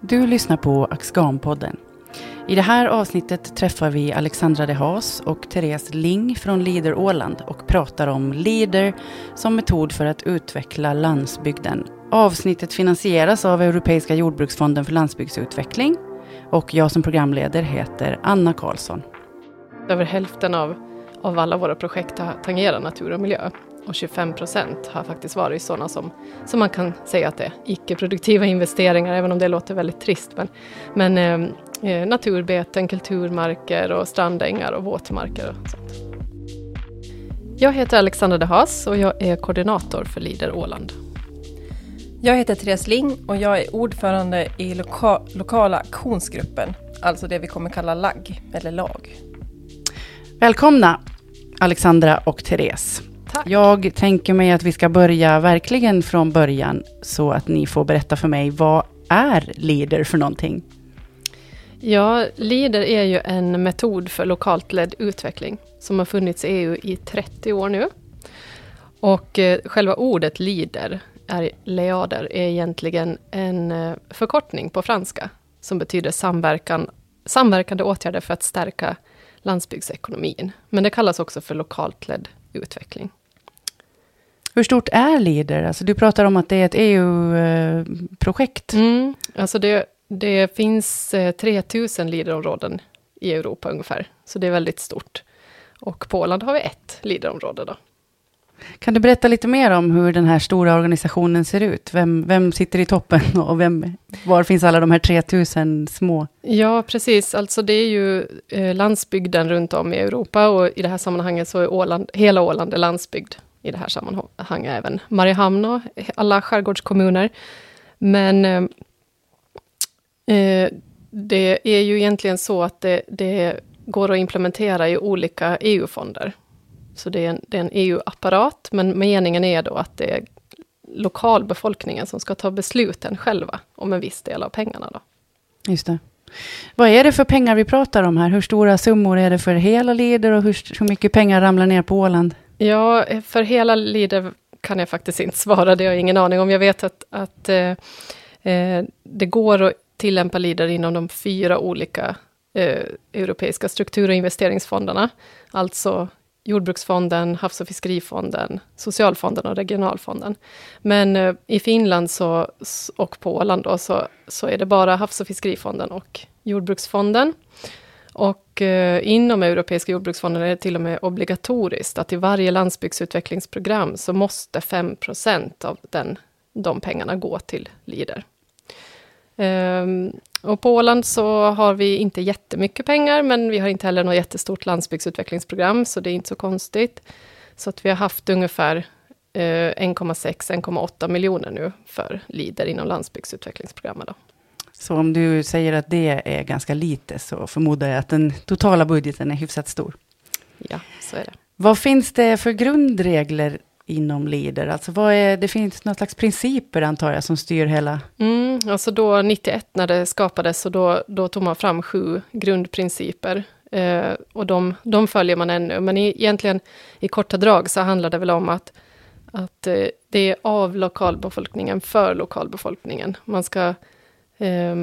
Du lyssnar på Axgan-podden. I det här avsnittet träffar vi Alexandra De Haas och Therese Ling från Leader Åland och pratar om Leader som metod för att utveckla landsbygden. Avsnittet finansieras av Europeiska jordbruksfonden för landsbygdsutveckling och jag som programledare heter Anna Karlsson. Över hälften av, av alla våra projekt tangerar natur och miljö och 25 procent har faktiskt varit sådana som, som man kan säga att det är icke-produktiva investeringar, även om det låter väldigt trist. Men, men eh, eh naturbeten, kulturmarker och strandängar och våtmarker och sånt. Jag heter Alexandra de Haas och jag är koordinator för Lider Åland. Jag heter Therese Ling och jag är ordförande i loka lokala aktionsgruppen, alltså det vi kommer kalla LAG, eller LAG. Välkomna Alexandra och Therese. Tack. Jag tänker mig att vi ska börja verkligen från början, så att ni får berätta för mig, vad är LEADER för någonting? Ja, LEADER är ju en metod för lokalt ledd utveckling, som har funnits i EU i 30 år nu. Och eh, själva ordet LEADER, är, leader, är egentligen en eh, förkortning på franska, som betyder samverkan, samverkande åtgärder för att stärka landsbygdsekonomin. Men det kallas också för lokalt ledd utveckling. Hur stort är LEADER? Alltså du pratar om att det är ett EU-projekt. Mm, alltså det, det finns 3000 eh, LEADER-områden i Europa ungefär, så det är väldigt stort. Och Åland har vi ett LEADER-område. Då. Kan du berätta lite mer om hur den här stora organisationen ser ut? Vem, vem sitter i toppen och vem, var finns alla de här 3000 små? Ja, precis. Alltså det är ju eh, landsbygden runt om i Europa och i det här sammanhanget så är Åland, hela Åland är landsbygd i det här sammanhanget även Mariehamn och alla skärgårdskommuner. Men eh, eh, det är ju egentligen så att det, det går att implementera i olika EU-fonder. Så det är en, en EU-apparat, men meningen är då att det är lokalbefolkningen som ska ta besluten själva om en viss del av pengarna. Då. Just det. Vad är det för pengar vi pratar om här? Hur stora summor är det för hela leder och hur, hur mycket pengar ramlar ner på Åland? Ja, för hela Leader kan jag faktiskt inte svara, det har jag ingen aning om. Jag vet att, att eh, eh det går att tillämpa Leader inom de fyra olika eh, europeiska struktur och investeringsfonderna. Alltså Jordbruksfonden, Havs och fiskerifonden, Socialfonden och Regionalfonden. Men eh, i Finland så, och på Åland då, så, så är det bara Havs och fiskerifonden och Jordbruksfonden. Och eh, inom Europeiska jordbruksfonden är det till och med obligatoriskt att i varje landsbygdsutvecklingsprogram så måste 5% av den, de pengarna gå till LIDER. Ehm, och på Åland så har vi inte jättemycket pengar, men vi har inte heller något jättestort landsbygdsutvecklingsprogram, så det är inte så konstigt. Så att vi har haft ungefär eh, 1,6-1,8 miljoner nu för LIDER inom landsbygdsutvecklingsprogrammet. Då. Så om du säger att det är ganska lite, så förmodar jag att den totala budgeten är hyfsat stor. Ja, så är det. Vad finns det för grundregler inom LEADER? Alltså vad är, det finns något slags principer antar jag som styr hela... Mm, alltså då 91 när det skapades, så då, då tog man fram sju grundprinciper. Eh, och de, de följer man ännu, men i, egentligen i korta drag så handlar det väl om att, att eh, det är av lokalbefolkningen för lokalbefolkningen. Man ska eh,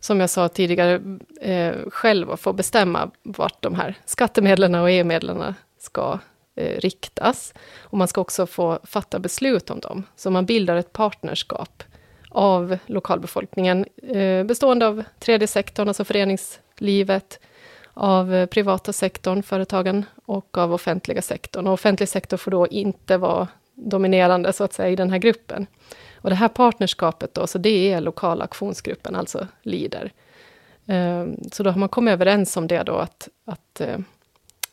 som jag sa tidigare, eh, själv få bestämma vart de här skattemedlen och EU-medlen ska eh, riktas. Och man ska också få fatta beslut om dem. Så man bildar ett partnerskap av lokalbefolkningen eh, bestående av tredje sektorn, alltså föreningslivet, av eh, privata sektorn, företagen, och av offentliga sektorn. Och offentlig sektor får då inte vara dominerande, så att säga, i den här gruppen. Och det här partnerskapet då, så det är lokala aktionsgruppen, alltså LIDER. Ehm, så då har man kommit överens om det då att, att eh,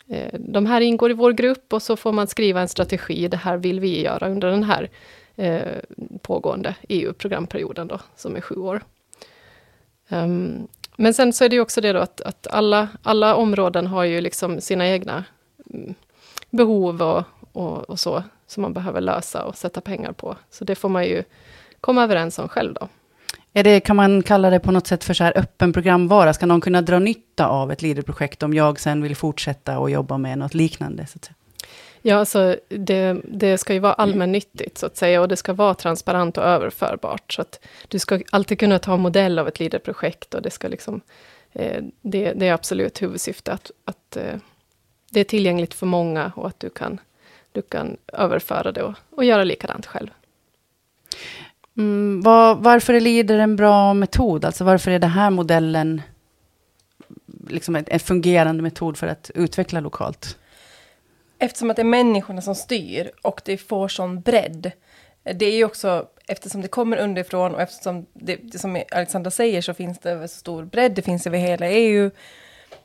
eh, de här ingår i vår grupp och så får man skriva en strategi, det här vill vi göra under den här eh, pågående EU-programperioden då, som är sju år. Ehm, men sen så är det ju också det då att, att alla, alla områden har ju liksom sina egna mm, behov och, och, och så, som man behöver lösa och sätta pengar på. Så det får man ju komma överens om själv då. Är det, kan man kalla det på något sätt för så här öppen programvara? Ska någon kunna dra nytta av ett LEADER-projekt om jag sen vill fortsätta och jobba med något liknande? Så att säga? Ja, alltså det, det ska ju vara allmännyttigt så att säga och det ska vara transparent och överförbart. Så att du ska alltid kunna ta modell av ett LEADER-projekt och det ska liksom... Eh, det, det, är absolut huvudsyftet, att, att eh, det är tillgängligt för många och att du kan, du kan överföra det och, och göra likadant själv. Mm, var, varför är LEADER en bra metod? Alltså varför är den här modellen liksom en fungerande metod för att utveckla lokalt? Eftersom att det är människorna som styr och det får sån bredd. Det är ju också, eftersom det kommer underifrån och eftersom det, som Alexandra säger, så finns det över så stor bredd, det finns över hela EU.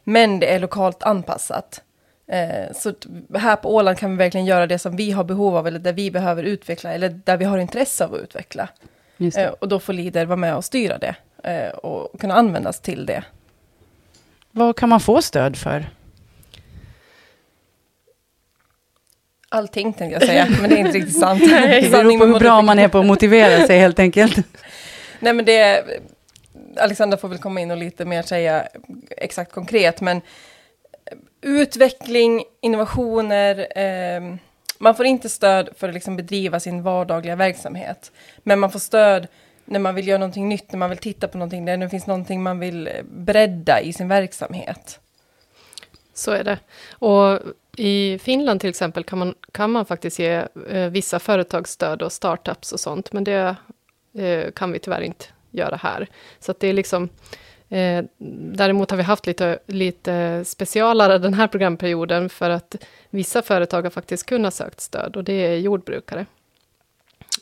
Men det är lokalt anpassat. Eh, så här på Åland kan vi verkligen göra det som vi har behov av, eller där vi behöver utveckla, eller där vi har intresse av att utveckla. Eh, och då får Lider vara med och styra det, eh, och kunna användas till det. Vad kan man få stöd för? Allting tänkte jag säga, men det är inte riktigt sant. det beror på hur bra man är på att motivera sig helt enkelt. Nej men det, Alexandra får väl komma in och lite mer säga exakt konkret, men utveckling, innovationer, eh, man får inte stöd för att liksom bedriva sin vardagliga verksamhet. Men man får stöd när man vill göra någonting nytt, när man vill titta på någonting, där det finns någonting man vill eh, bredda i sin verksamhet. Så är det. Och i Finland till exempel kan man, kan man faktiskt ge eh, vissa företagsstöd och startups och sånt, men det eh, kan vi tyvärr inte göra här. Så det är liksom Eh, däremot har vi haft lite, lite specialare den här programperioden för att vissa företag har faktiskt kunnat sökt stöd och det är jordbrukare.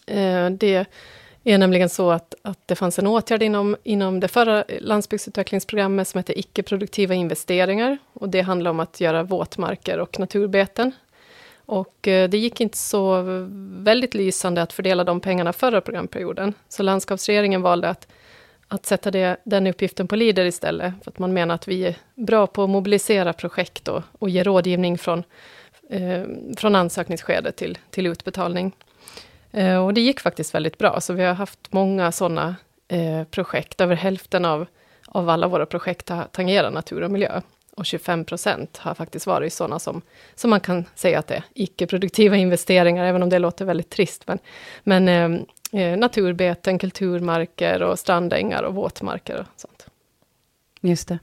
Eh, det är nämligen så att, att det fanns en åtgärd inom, inom det förra landsbygdsutvecklingsprogrammet som heter icke-produktiva investeringar. Och det handlar om att göra våtmarker och naturbeten. Och eh, det gick inte så väldigt lysande att fördela de pengarna förra programperioden. Så landskapsregeringen valde att att sätta det, den uppgiften på Leader istället, för att man menar att vi är bra på att mobilisera projekt och, och ge rådgivning från, eh, från ansökningsskede till, till utbetalning. Eh, och det gick faktiskt väldigt bra, så vi har haft många sådana eh, projekt. Över hälften av, av alla våra projekt har tangerat natur och miljö. Och 25 procent har faktiskt varit sådana som, som man kan säga att det är icke-produktiva investeringar, även om det låter väldigt trist. Men, men eh, eh, eh, naturbeten, kulturmarker och strandängar och våtmarker och sånt. Just det.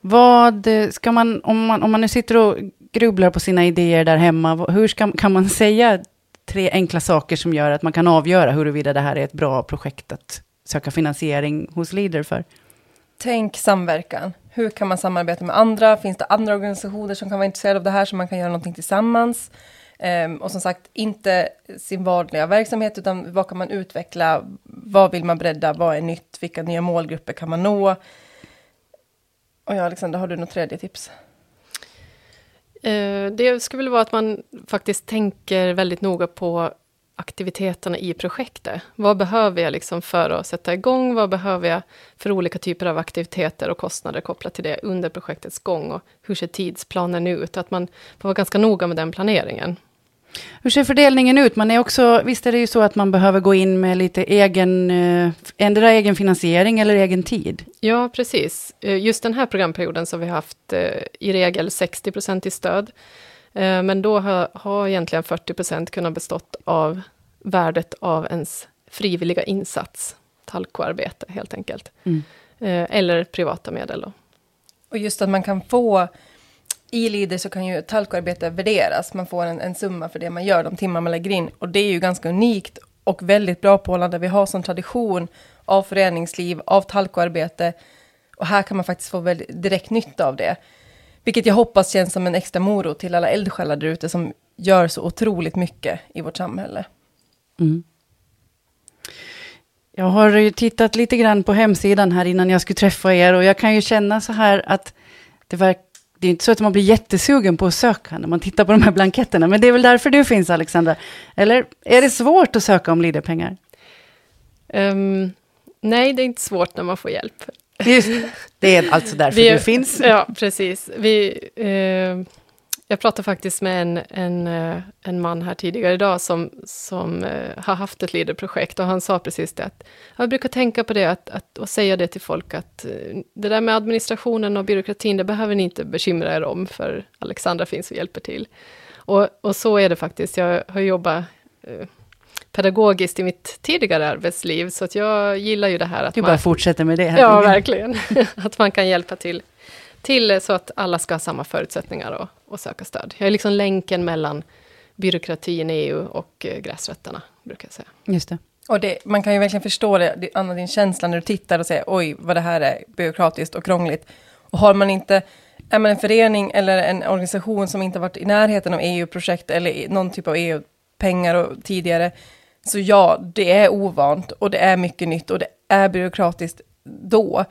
Vad ska man, om man, om man nu sitter och grubblar på sina idéer där hemma, hur ska, kan man säga tre enkla saker som gör att man kan avgöra huruvida det här är ett bra projekt att söka finansiering hos Leader för? Tänk samverkan. Hur kan man samarbeta med andra? Finns det andra organisationer som kan vara intresserade av det här, så man kan göra någonting tillsammans? Ehm, och som sagt, inte sin vanliga verksamhet, utan vad kan man utveckla? Vad vill man bredda? Vad är nytt? Vilka nya målgrupper kan man nå? Och ja, Alexandra, har du något tredje tips? Eh, det skulle väl vara att man faktiskt tänker väldigt noga på aktiviteterna i projektet. Vad behöver jag liksom för att sätta igång? Vad behöver jag för olika typer av aktiviteter och kostnader kopplat till det under projektets gång? Och hur ser tidsplanen ut? Att man får vara ganska noga med den planeringen. Hur ser fördelningen ut? Man är också, visst är det ju så att man behöver gå in med lite egen, eh, ändra egen finansiering eller egen tid? Ja, precis. Eh, just den här programperioden så har vi haft eh, i regel 60 procent i stöd. Men då har, har egentligen 40 procent kunnat bestått av värdet av ens frivilliga insats, talkoarbete helt enkelt. Mm. Eller privata medel. Då. Och just att man kan få i Leader så kan ju talkoarbete värderas. Man får en, en, summa för det man gör, de timmar man lägger in. Och det är ju ganska unikt och väldigt bra på Åland, där vi har sån tradition av föreningsliv, av talkoarbete. Och här kan man faktiskt få väldigt direkt nytta av det. Vilket jag hoppas känns som en extra morot till alla eldsjälar där ute som gör så otroligt mycket i vårt samhälle. Mm. Jag har ju tittat lite grann på hemsidan här innan jag skulle träffa er och jag kan ju känna så här att det verkar det är inte så att man blir jättesugen på att söka när man tittar på de här blanketterna, men det är väl därför du finns, Alexandra? Eller är det svårt att söka om Leaderpengar? Um, nej, det är inte svårt när man får hjälp. Just, det är alltså därför Vi, du finns. Ja, precis. Vi, eh, jag pratade faktiskt med en, en, eh, en man här tidigare idag som, som uh, har haft ett leaderprojekt och han sa precis det att jag brukar tänka på det att, att, och säga det till folk att uh, det där med administrationen och byråkratin, det behöver ni inte bekymra er om för Alexandra finns och hjälper till. Och, och så är det faktiskt. Jag har jobbat eh, pedagogiskt i mitt tidigare arbetsliv, så att jag gillar ju det här att Du man... bara fortsätter med det. Här. Ja, verkligen. att man kan hjälpa till, till så att alla ska ha samma förutsättningar och, och söka stöd. Jag är liksom länken mellan byråkratin, EU och eh, gräsrötterna, brukar jag säga. Just det. Och det, man kan ju verkligen förstå det, Anna, din känsla när du tittar och säger oj, vad det här är byråkratiskt och krångligt. Och har man inte, är man en förening eller en organisation som inte varit i närheten av EU-projekt eller i- någon typ av EU-pengar och tidigare, så ja, det är ovant och det är mycket nytt och det är byråkratiskt då.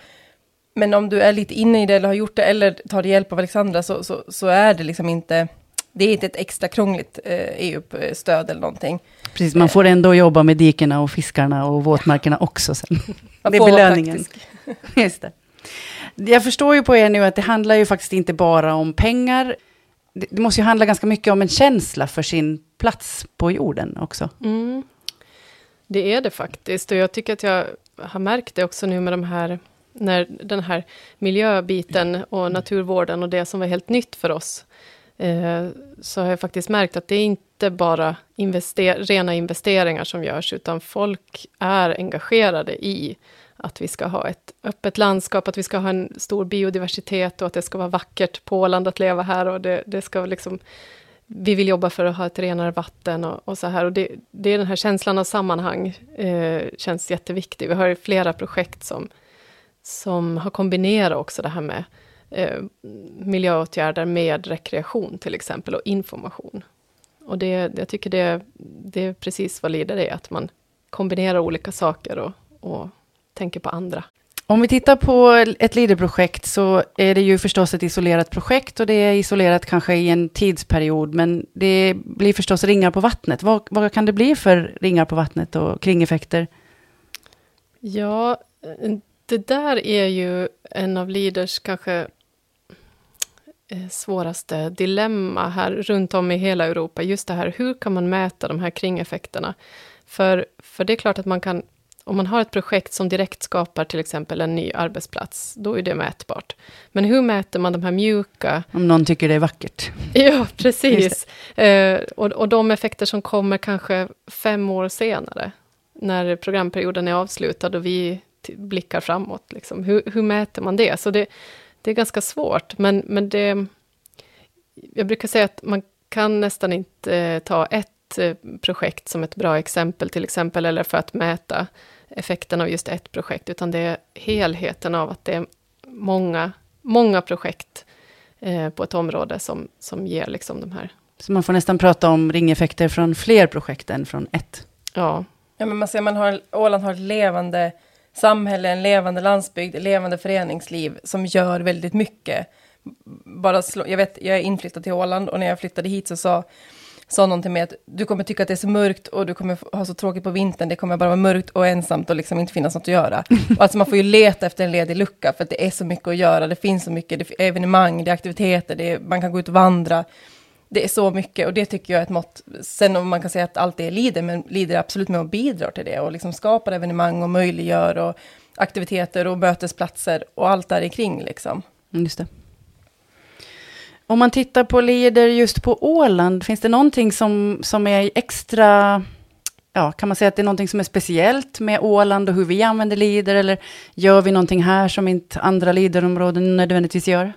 Men om du är lite inne i det eller har gjort det eller tar hjälp av Alexandra så, så, så är det liksom inte, det är inte ett extra krångligt eh, EU-stöd eller någonting. Precis, man får ändå jobba med dikena och fiskarna och våtmarkerna också sen. Man Det är belöningen. Just det. Jag förstår ju på er nu att det handlar ju faktiskt inte bara om pengar. Det, det måste ju handla ganska mycket om en känsla för sin plats på jorden också. Mm. Det är det faktiskt, och jag tycker att jag har märkt det också nu med de här, när den här miljöbiten och naturvården och det som var helt nytt för oss, eh, så har jag faktiskt märkt att det är inte bara invester rena investeringar som görs, utan folk är engagerade i att vi ska ha ett öppet landskap, att vi ska ha en stor biodiversitet och att det ska vara vackert på Åland att leva här och det, det ska liksom vi vill jobba för att ha ett renare vatten och, och så här. Och det, det är den här känslan av sammanhang, eh, känns jätteviktig. Vi har flera projekt som, som har kombinerat också det här med eh, miljöåtgärder med rekreation till exempel, och information. Och det, jag tycker det, det är precis vad LIDER är, att man kombinerar olika saker och, och tänker på andra. Om vi tittar på ett LIDER-projekt så är det ju förstås ett isolerat projekt och det är isolerat kanske i en tidsperiod, men det blir förstås ringar på vattnet. Vad, vad kan det bli för ringar på vattnet och kringeffekter? Ja, det där är ju en av Leaders kanske eh, svåraste dilemma här runt om i hela Europa. Just det här, hur kan man mäta de här kringeffekterna? För, för det är klart att man kan, om man har ett projekt som direkt skapar till exempel en ny arbetsplats, då är det mätbart. Men hur mäter man de här mjuka Om någon tycker det är vackert. Ja, precis. Eh, och, och de effekter som kommer kanske fem år senare, när programperioden är avslutad och vi blickar framåt. Liksom. Hur, hur mäter man det? Så det, det är ganska svårt, men, men det... Jag brukar säga att man kan nästan inte eh, ta ett eh, projekt som ett bra exempel, till exempel, eller för att mäta effekten av just ett projekt, utan det är helheten av att det är många, många projekt eh, på ett område som, som ger liksom de här, Så man får nästan prata om ringeffekter från fler projekt än från ett. ja, Ja, men man ser, man har, Åland har ett levande samhälle, en levande landsbygd, levande föreningsliv som gör väldigt mycket. Bara slå, jag, vet, jag är inflyttad till Åland och när jag flyttade hit så sa, sa någon till mig att du kommer tycka att det är så mörkt och du kommer ha så tråkigt på vintern, det kommer bara vara mörkt och ensamt och liksom inte finnas något att göra. Och alltså man får ju leta efter en ledig lucka för att det är så mycket att göra, det finns så mycket, det är evenemang, det är aktiviteter, det är, man kan gå ut och vandra. Det är så mycket och det tycker jag är ett mått. Sen om man kan säga att allt är lider, men lider absolut med och bidrar till det och liksom skapar evenemang och möjliggör och aktiviteter och mötesplatser och allt där kring liksom. Mm, just det. Om man tittar på leder just på Åland, finns det någonting som, som är extra, ja, kan man säga att det är någonting som är speciellt med Åland och hur vi använder leader eller gör vi någonting här som inte andra leaderområden nödvändigtvis gör?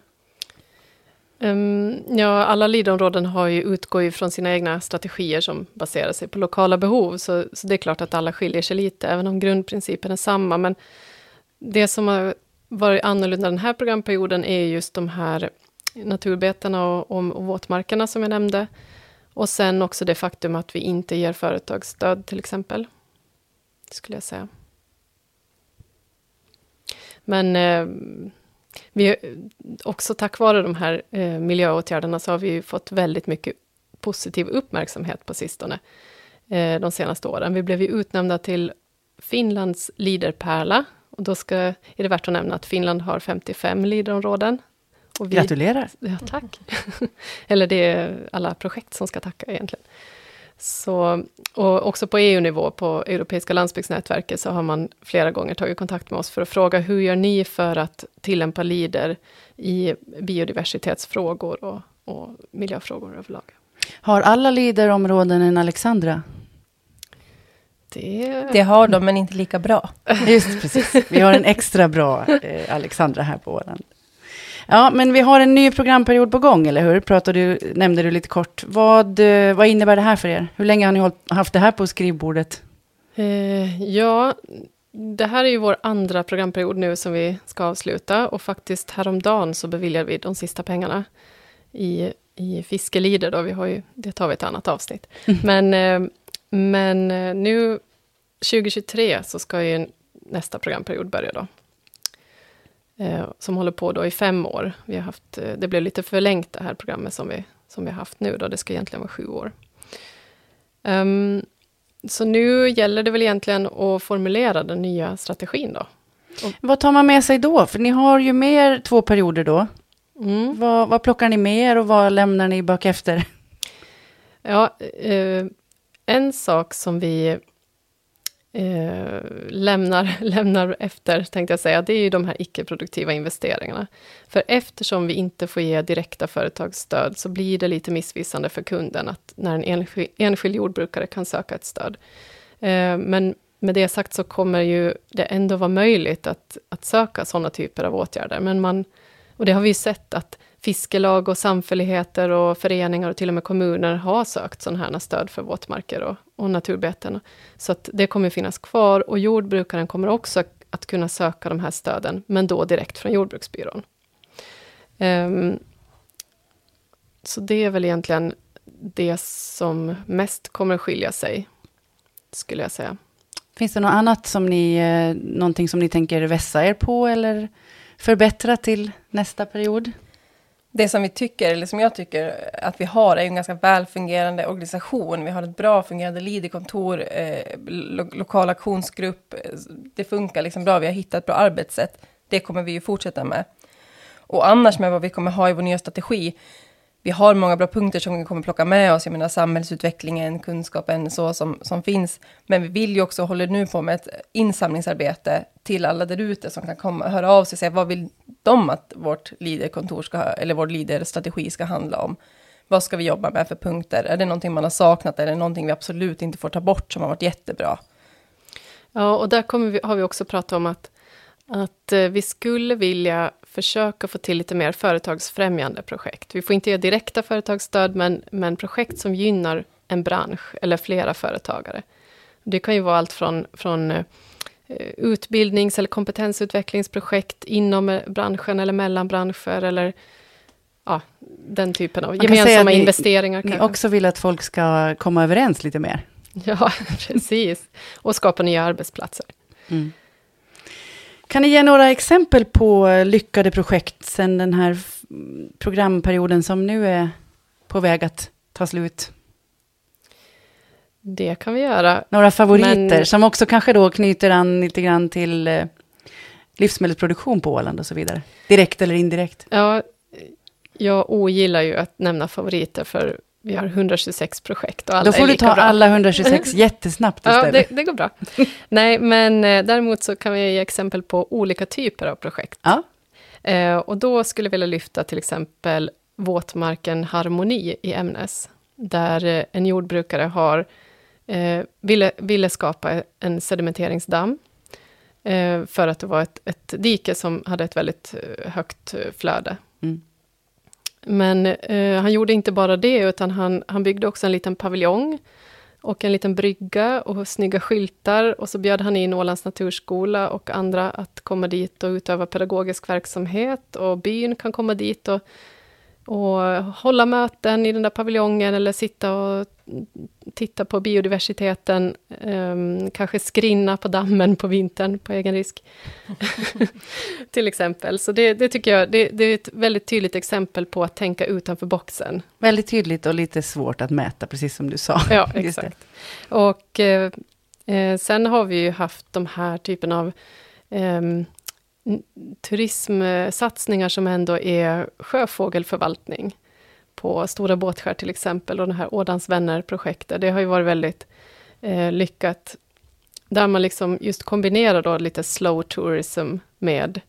Um, ja, alla LID-områden har ju, utgår ju från sina egna strategier som baserar sig på lokala behov, så, så det är klart att alla skiljer sig lite, även om grundprincipen är samma. Men det som har varit annorlunda den här programperioden är just de här naturbetena och, och, och våtmarkerna som jag nämnde. Och sen också det faktum att vi inte ger företagsstöd till exempel. Skulle jag säga. Men eh, vi, också tack vare de här eh, miljöåtgärderna så har vi fått väldigt mycket positiv uppmärksamhet på sistone, eh, de senaste åren. Vi blev ju utnämnda till Finlands Leaderpärla, och då ska, är det värt att nämna att Finland har 55 leaderområden. Och vi, Gratulerar! Ja, tack. Eller det är alla projekt som ska tacka egentligen. Så, och också på EU-nivå, på Europeiska landsbygdsnätverket, så har man flera gånger tagit kontakt med oss för att fråga hur gör ni för att tillämpa LIDER i biodiversitetsfrågor och, och miljöfrågor överlag. Har alla Leader-områden en Alexandra? Det... Det har de, men inte lika bra. Just precis. Vi har en extra bra eh, Alexandra här på Åland. Ja, men vi har en ny programperiod på gång, eller hur? Pratade du, nämnde du lite kort. Vad, eh, vad innebär det här för er? Hur länge har ni haft det här på skrivbordet? Eh, ja, det här är ju vår andra programperiod nu som vi ska avsluta och faktiskt häromdagen så beviljade vi de sista pengarna i, i Fiskelider då, vi har ju, det tar vi ett annat avsnitt. Mm. Men, eh, men eh, nu 2023 så ska ju nästa programperiod börja då. Eh, som håller på då i fem år. Vi har haft, eh, det blev lite förlängt det här programmet som vi, som vi har haft nu då, det ska egentligen vara sju år. Um, så nu gäller det väl egentligen att formulera den nya strategin då. Vad tar man med sig då? För ni har ju mer två perioder då. Mm. Vad, vad plockar ni med er och vad lämnar ni bak efter? Ja, eh, en sak som vi eh, lämnar, lämnar efter, tänkte jag säga, det är ju de här icke-produktiva investeringarna. För eftersom vi inte får ge direkta företagsstöd, så blir det lite missvisande för kunden, att när en enskild, enskild jordbrukare kan söka ett stöd. Eh, men med det sagt så kommer ju det ändå vara möjligt att, att söka sådana typer av åtgärder. Men man, och det har vi ju sett att fiskelag och samfälligheter och föreningar och till och med kommuner har sökt sådana här stöd för våtmarker och, och naturbeten. Så att det kommer finnas kvar och jordbrukaren kommer också att kunna söka de här stöden, men då direkt från jordbruksbyrån. Um, så det är väl egentligen det som mest kommer att skilja sig, skulle jag säga. Finns det något annat som ni, eh, någonting som ni tänker vässa er på eller förbättra till nästa period? Det som vi tycker, eller som jag tycker att vi har, är en ganska välfungerande organisation. Vi har ett bra fungerande LIDE-kontor, eh, lo lokal aktionsgrupp. Det funkar liksom bra, vi har hittat ett bra arbetssätt. Det kommer vi ju fortsätta med. Och annars med vad vi kommer ha i vår nya strategi, vi har många bra punkter som vi kommer plocka med oss. Jag menar samhällsutvecklingen, kunskapen så som, som finns. Men vi vill ju också, håller nu på med ett insamlingsarbete till alla där ute som kan komma, höra av sig och säga vad vill de att vårt leaderkontor ska, eller vår leaderstrategi ska handla om. Vad ska vi jobba med för punkter? Är det någonting man har saknat Är det någonting vi absolut inte får ta bort som har varit jättebra? Ja, och där kommer vi, har vi också pratat om att, att eh, vi skulle vilja försöka få till lite mer företagsfrämjande projekt. Vi får inte ge direkta företagsstöd, men, men projekt som gynnar en bransch eller flera företagare. Det kan ju vara allt från, från eh, utbildnings eller kompetensutvecklingsprojekt inom branschen eller mellan branscher eller ja, den typen av gemensamma investeringar. Ni, ni också vill att folk ska komma överens lite mer. Ja, precis. Och skapa nya arbetsplatser. Mm. Kan ni ge några exempel på lyckade projekt sedan den här programperioden som nu är på väg att ta slut? Det kan vi göra. Några favoriter Men... som också kanske då knyter an lite grann till eh, livsmedelsproduktion på Åland och så vidare. Direkt eller indirekt. Ja, jag ogillar ju att nämna favoriter, för vi har 126 projekt och alla Då får du ta bra. alla 126 jättesnabbt istället. Ja, det, det går bra. Nej, men eh, däremot så kan vi ge exempel på olika typer av projekt. Ja. Eh, och då skulle jag vilja lyfta till exempel våtmarken Harmoni i Ämnes, där eh, en jordbrukare har, ville, ville skapa en sedimenteringsdamm, för att det var ett, ett dike som hade ett väldigt högt flöde. Mm. Men eh, han gjorde inte bara det, utan han, han byggde också en liten paviljong och en liten brygga och snygga skyltar. Och så bjöd han in Ålands naturskola och andra att komma dit och utöva pedagogisk verksamhet. Och byn kan komma dit och och hålla möten i den där paviljongen eller sitta och titta på biodiversiteten, um, kanske skrinna på dammen på vintern på egen risk. Till exempel. Så det, det tycker jag, det, det, är ett väldigt tydligt exempel på att tänka utanför boxen. Väldigt tydligt och lite svårt att mäta, precis som du sa. Ja, exakt. Och eh, eh, sen har vi ju haft de här typen av um, turismsatsningar som ändå är sjöfågelförvaltning på Stora Båtskär till exempel och det här Ådans vänner-projektet. Det har ju varit väldigt eh, lyckat. Där man liksom just kombinerar då lite slow tourism med,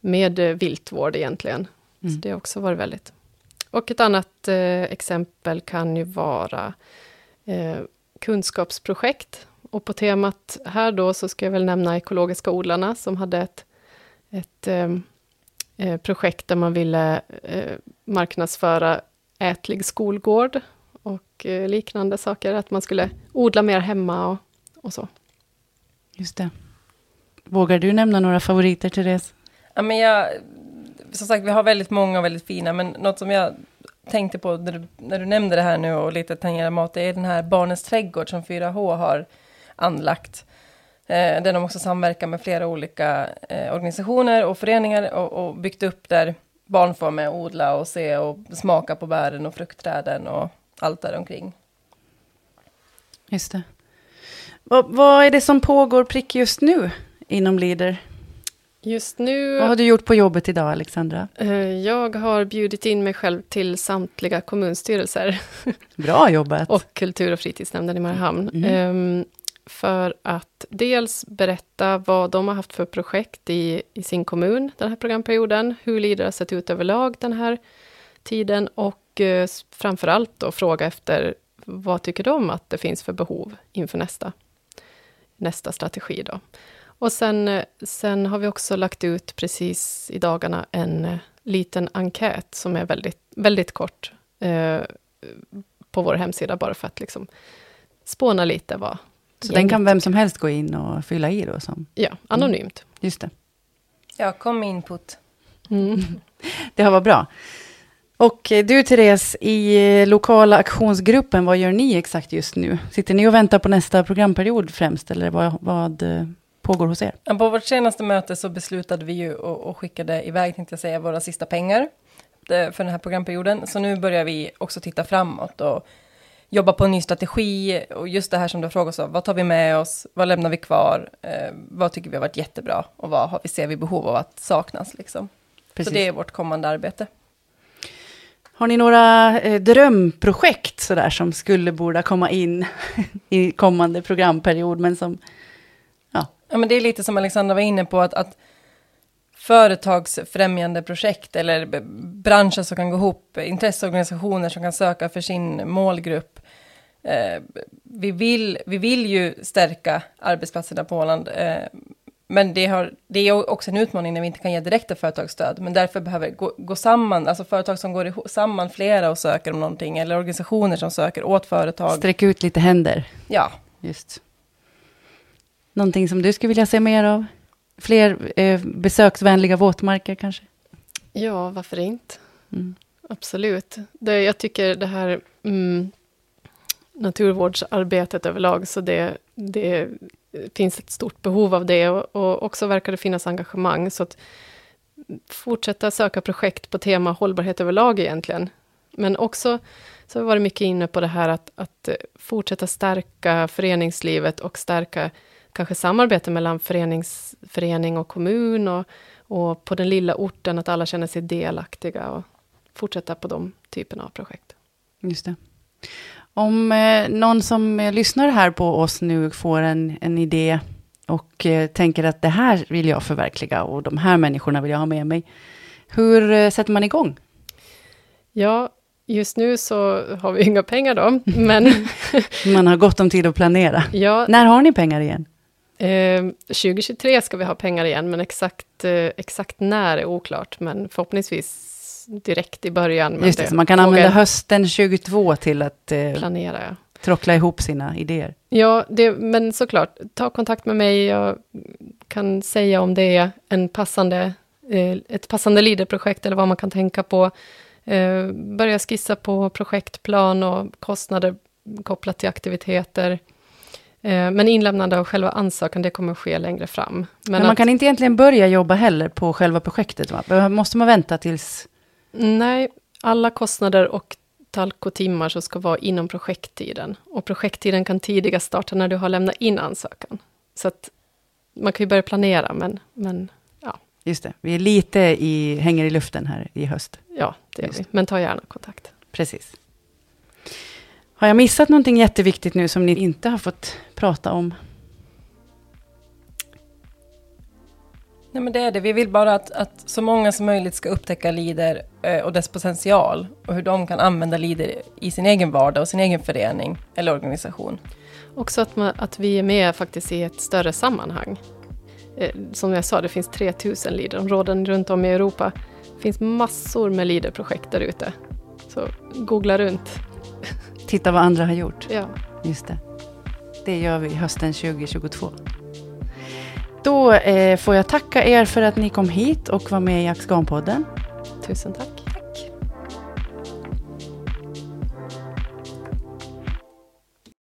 med viltvård egentligen. Mm. Så det har också varit väldigt... och ett annat eh, exempel kan ju vara eh, kunskapsprojekt. Och på temat här då så ska jag väl nämna Ekologiska odlarna som hade ett, ett eh, eh projekt där man ville eh, marknadsföra ätlig skolgård och eh, liknande saker, att man skulle odla mer hemma och, och så. Just det. Vågar du nämna några favoriter, Therese? Ja, men jag, som sagt, vi har väldigt många och väldigt fina, men något som jag tänkte på när du, när du nämnde det här nu och lite tangerar mat, det är den här Barnens trädgård som 4H har anlagt. Eh, där de också samverkar med flera olika eh, organisationer och föreningar och, och, byggt upp där barn får med odla och se och smaka på bären och fruktträden och allt däromkring. Just det. Vad, vad är det som pågår prick just nu inom Leader? Just nu... Vad har du gjort på jobbet idag, Alexandra? Eh, jag har bjudit in mig själv till samtliga kommunstyrelser. Bra jobbat! och kultur och fritidsnämnden i Mariehamn. Mm. Mm. För att dels berätta vad de har haft för projekt i, i sin kommun den här programperioden, hur lider har sett ut överlag den här tiden och eh, framför allt då fråga efter vad tycker de att det finns för behov inför nästa, nästa strategi då. Och sen, eh, sen har vi också lagt ut precis i dagarna en eh, liten enkät som är väldigt, väldigt kort eh, på vår hemsida, bara för att liksom spåna lite vad... Så den kan vem som helst gå in och fylla i då? Som? Ja, anonymt. Mm. Just det. Ja, kom med input. Mm. det har varit bra. Och eh, du Therese, i lokala aktionsgruppen, vad gör ni exakt just nu? Sitter ni och väntar på nästa programperiod främst, eller vad, vad pågår hos er? På vårt senaste möte så beslutade vi ju och, och skickade iväg, tänkte jag säga, våra sista pengar för den här programperioden. Så nu börjar vi också titta framåt och jobba på en ny strategi och just det här som du frågat om, vad tar vi med oss, vad lämnar vi kvar, eh, vad tycker vi har varit jättebra och vad har vi, ser vi behov av att saknas liksom. Precis. Så det är vårt kommande arbete. Har ni några eh, drömprojekt sådär som skulle borde komma in i kommande programperiod, men som Ja, men det är lite som Alexandra var inne på, att, att företagsfrämjande projekt eller branscher som kan gå ihop, intresseorganisationer som kan söka för sin målgrupp. Eh, vi, vill, vi vill ju stärka arbetsplatserna på Åland, eh, men det, har, det är också en utmaning när vi inte kan ge direkta företagsstöd, men därför behöver gå, gå samman, alltså företag som går samman flera och söker om någonting, eller organisationer som söker åt företag. Sträck ut lite händer. Ja. Just. Någonting som du skulle vilja se mer av? Fler eh, besöksvänliga våtmarker kanske? Ja, varför inte? Mm. Absolut. Det, jag tycker det här mm, naturvårdsarbetet överlag, så det, det finns ett stort behov av det och, och också verkar det finnas engagemang. Så att fortsätta söka projekt på tema hållbarhet överlag egentligen. Men också så har vi varit mycket inne på det här att, att fortsätta stärka föreningslivet och stärka kanske samarbete mellan förenings, förening och kommun och, och på den lilla orten, att alla känner sig delaktiga och fortsätta på de typerna av projekt. Just det. Om eh, någon som eh, lyssnar här på oss nu får en, en idé och eh, tänker att det här vill jag förverkliga och de här människorna vill jag ha med mig. Hur sätter man igång? Ja, just nu så har vi inga pengar då, men... man har gott om tid att planera. Ja, När har ni pengar igen? Eh, 2023 ska vi ha pengar igen, men exakt, eh, exakt när är oklart. Men förhoppningsvis direkt i början. Just det, så man kan använda hösten 22 till att eh, planera, ja. trockla ihop sina idéer. Ja, det, men såklart, ta kontakt med mig. Jag kan säga om det är en passande, eh, ett passande leaderprojekt eller vad man kan tänka på. Eh, börja skissa på projektplan och kostnader kopplat till aktiviteter. Eh, men inlämnande av själva ansökan, det kommer att ske längre fram. Men, Men man att, kan inte egentligen börja jobba heller på själva projektet? Va? Måste man vänta tills... Nej, alla kostnader och talkotimmar så ska vara inom projekttiden. Och projekttiden kan tidigast starta när du har lämnat in ansökan. Så att man kan ju börja planera, men, men ja. Just det, vi är lite i, hänger i luften här i höst. Ja, det gör vi. Men ta gärna kontakt. Precis. Har jag missat någonting jätteviktigt nu som ni inte har fått prata om? Nej, men det är det. Vi vill bara att, att så många som möjligt ska upptäcka LIDER eh, och dess potential och hur de kan använda LIDER i sin egen vardag och sin egen förening eller organisation. Också att, man, att vi är med faktiskt i ett större sammanhang. Eh, som jag sa, det finns 3000 LIDER-områden runt om i Europa. Det finns massor med LIDER-projekt där ute. Så googla runt. Titta vad andra har gjort. Ja. Just det. Det gör vi hösten 2022. Då eh, får jag tacka er för att ni kom hit och var med i Axganpodden. Tusen tack.